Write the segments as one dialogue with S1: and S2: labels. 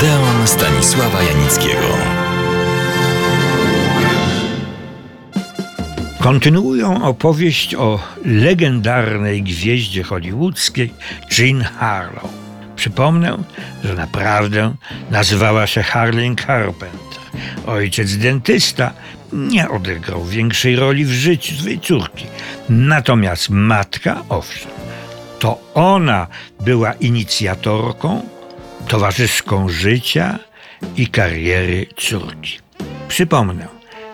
S1: Odeon Stanisława Janickiego.
S2: Kontynuują opowieść o legendarnej gwieździe hollywoodzkiej Jean Harlow. Przypomnę, że naprawdę nazywała się Harlin Carpenter. Ojciec dentysta nie odegrał większej roli w życiu swej córki. Natomiast matka, owszem, to ona była inicjatorką, towarzyszką życia i kariery córki. Przypomnę,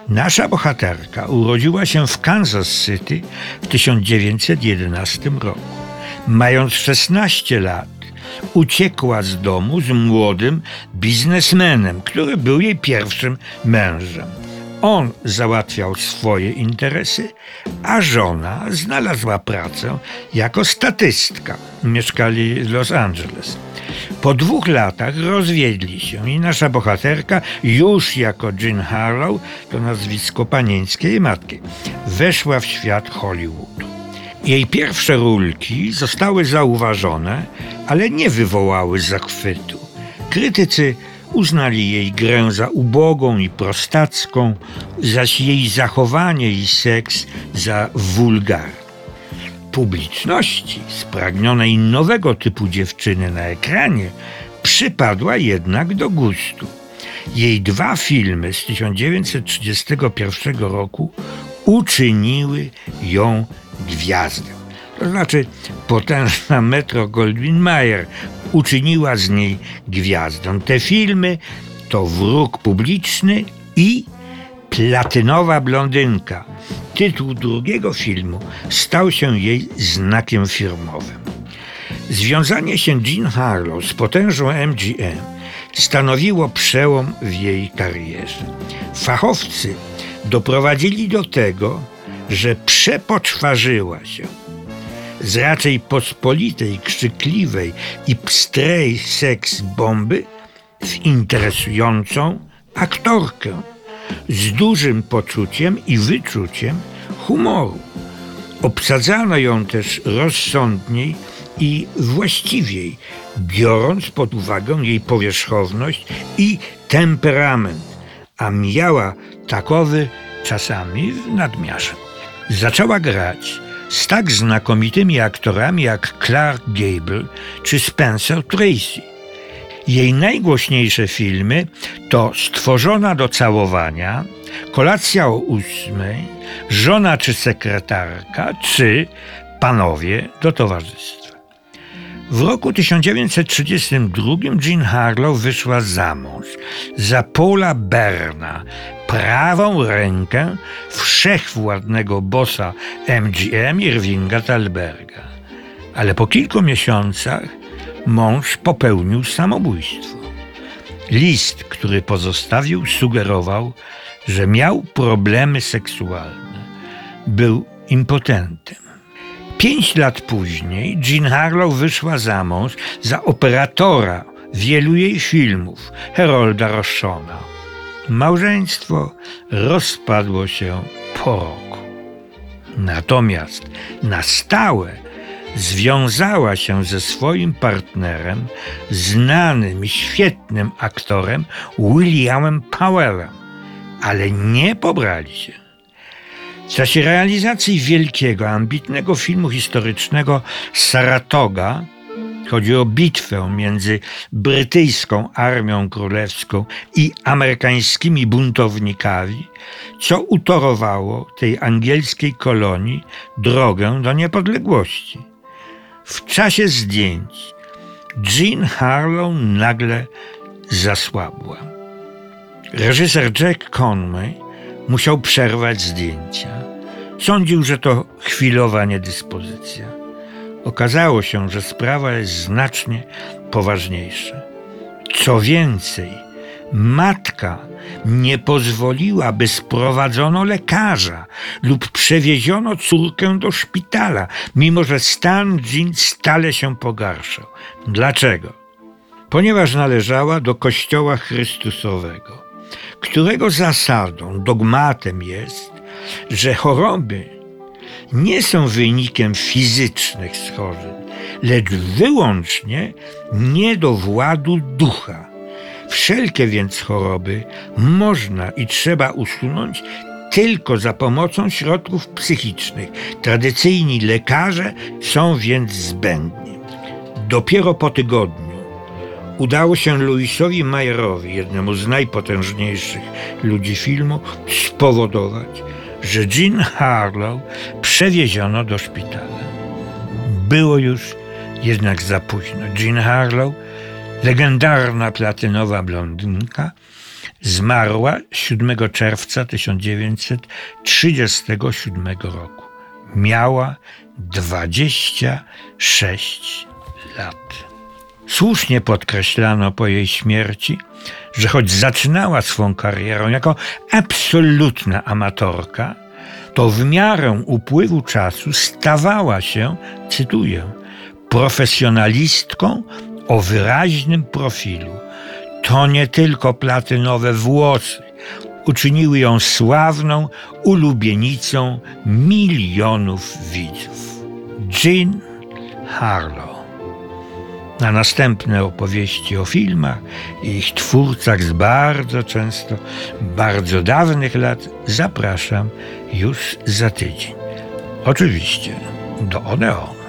S2: nasza bohaterka urodziła się w Kansas City w 1911 roku. Mając 16 lat, uciekła z domu z młodym biznesmenem, który był jej pierwszym mężem. On załatwiał swoje interesy, a żona znalazła pracę jako statystka. Mieszkali w Los Angeles. Po dwóch latach rozwiedli się i nasza bohaterka, już jako Jean Harlow, to nazwisko panieńskie matki, weszła w świat Hollywoodu. Jej pierwsze rulki zostały zauważone, ale nie wywołały zachwytu. Krytycy uznali jej grę za ubogą i prostacką, zaś jej zachowanie i seks za wulgarne. Publiczności spragnionej nowego typu dziewczyny na ekranie przypadła jednak do gustu. Jej dwa filmy z 1931 roku uczyniły ją gwiazdę. To znaczy potężna Metro Goldwyn Mayer uczyniła z niej gwiazdą. Te filmy to Wróg Publiczny i Platynowa Blondynka. Tytuł drugiego filmu stał się jej znakiem firmowym. Związanie się Jean Harlow z potężą MGM stanowiło przełom w jej karierze. Fachowcy doprowadzili do tego, że przepoczwarzyła się z raczej pospolitej, krzykliwej i pstrej seks bomby w interesującą aktorkę z dużym poczuciem i wyczuciem humoru. Obsadzano ją też rozsądniej i właściwiej, biorąc pod uwagę jej powierzchowność i temperament, a miała takowy czasami w nadmiarze. Zaczęła grać z tak znakomitymi aktorami jak Clark Gable czy Spencer Tracy. Jej najgłośniejsze filmy to Stworzona do całowania, Kolacja o ósmej, Żona czy sekretarka, czy Panowie do towarzystwa. W roku 1932 Jean Harlow wyszła za mąż za Paula Berna, prawą rękę wszechwładnego bossa MGM Irvinga Talberga. Ale po kilku miesiącach mąż popełnił samobójstwo. List, który pozostawił, sugerował, że miał problemy seksualne. Był impotentem. Pięć lat później Jean Harlow wyszła za mąż za operatora wielu jej filmów, Herolda Roszona. Małżeństwo rozpadło się po roku. Natomiast na stałe związała się ze swoim partnerem, znanym i świetnym aktorem Williamem Powellem, ale nie pobrali się. W czasie realizacji wielkiego, ambitnego filmu historycznego Saratoga chodzi o bitwę między brytyjską armią królewską i amerykańskimi buntownikami, co utorowało tej angielskiej kolonii drogę do niepodległości. W czasie zdjęć Jean Harlow nagle zasłabła. Reżyser Jack Conway musiał przerwać zdjęcia. Sądził, że to chwilowa niedyspozycja. Okazało się, że sprawa jest znacznie poważniejsza. Co więcej, matka nie pozwoliła, by sprowadzono lekarza lub przewieziono córkę do szpitala, mimo że stan Jean stale się pogarszał. Dlaczego? Ponieważ należała do Kościoła Chrystusowego, którego zasadą, dogmatem jest, że choroby nie są wynikiem fizycznych schorzeń, lecz wyłącznie niedowładu ducha. Wszelkie więc choroby można i trzeba usunąć tylko za pomocą środków psychicznych. Tradycyjni lekarze są więc zbędni. Dopiero po tygodniu udało się Louisowi Mayerowi, jednemu z najpotężniejszych ludzi filmu, spowodować, że Jean Harlow przewieziono do szpitala. Było już jednak za późno. Jean Harlow, legendarna platynowa blondynka, zmarła 7 czerwca 1937 roku. Miała 26 lat. Słusznie podkreślano po jej śmierci, że choć zaczynała swą karierę jako absolutna amatorka, to w miarę upływu czasu stawała się, cytuję, profesjonalistką o wyraźnym profilu. To nie tylko platynowe włosy uczyniły ją sławną ulubienicą milionów widzów. Jean Harlow. Na następne opowieści o filmach i ich twórcach z bardzo często bardzo dawnych lat zapraszam już za tydzień. Oczywiście do Odeonu.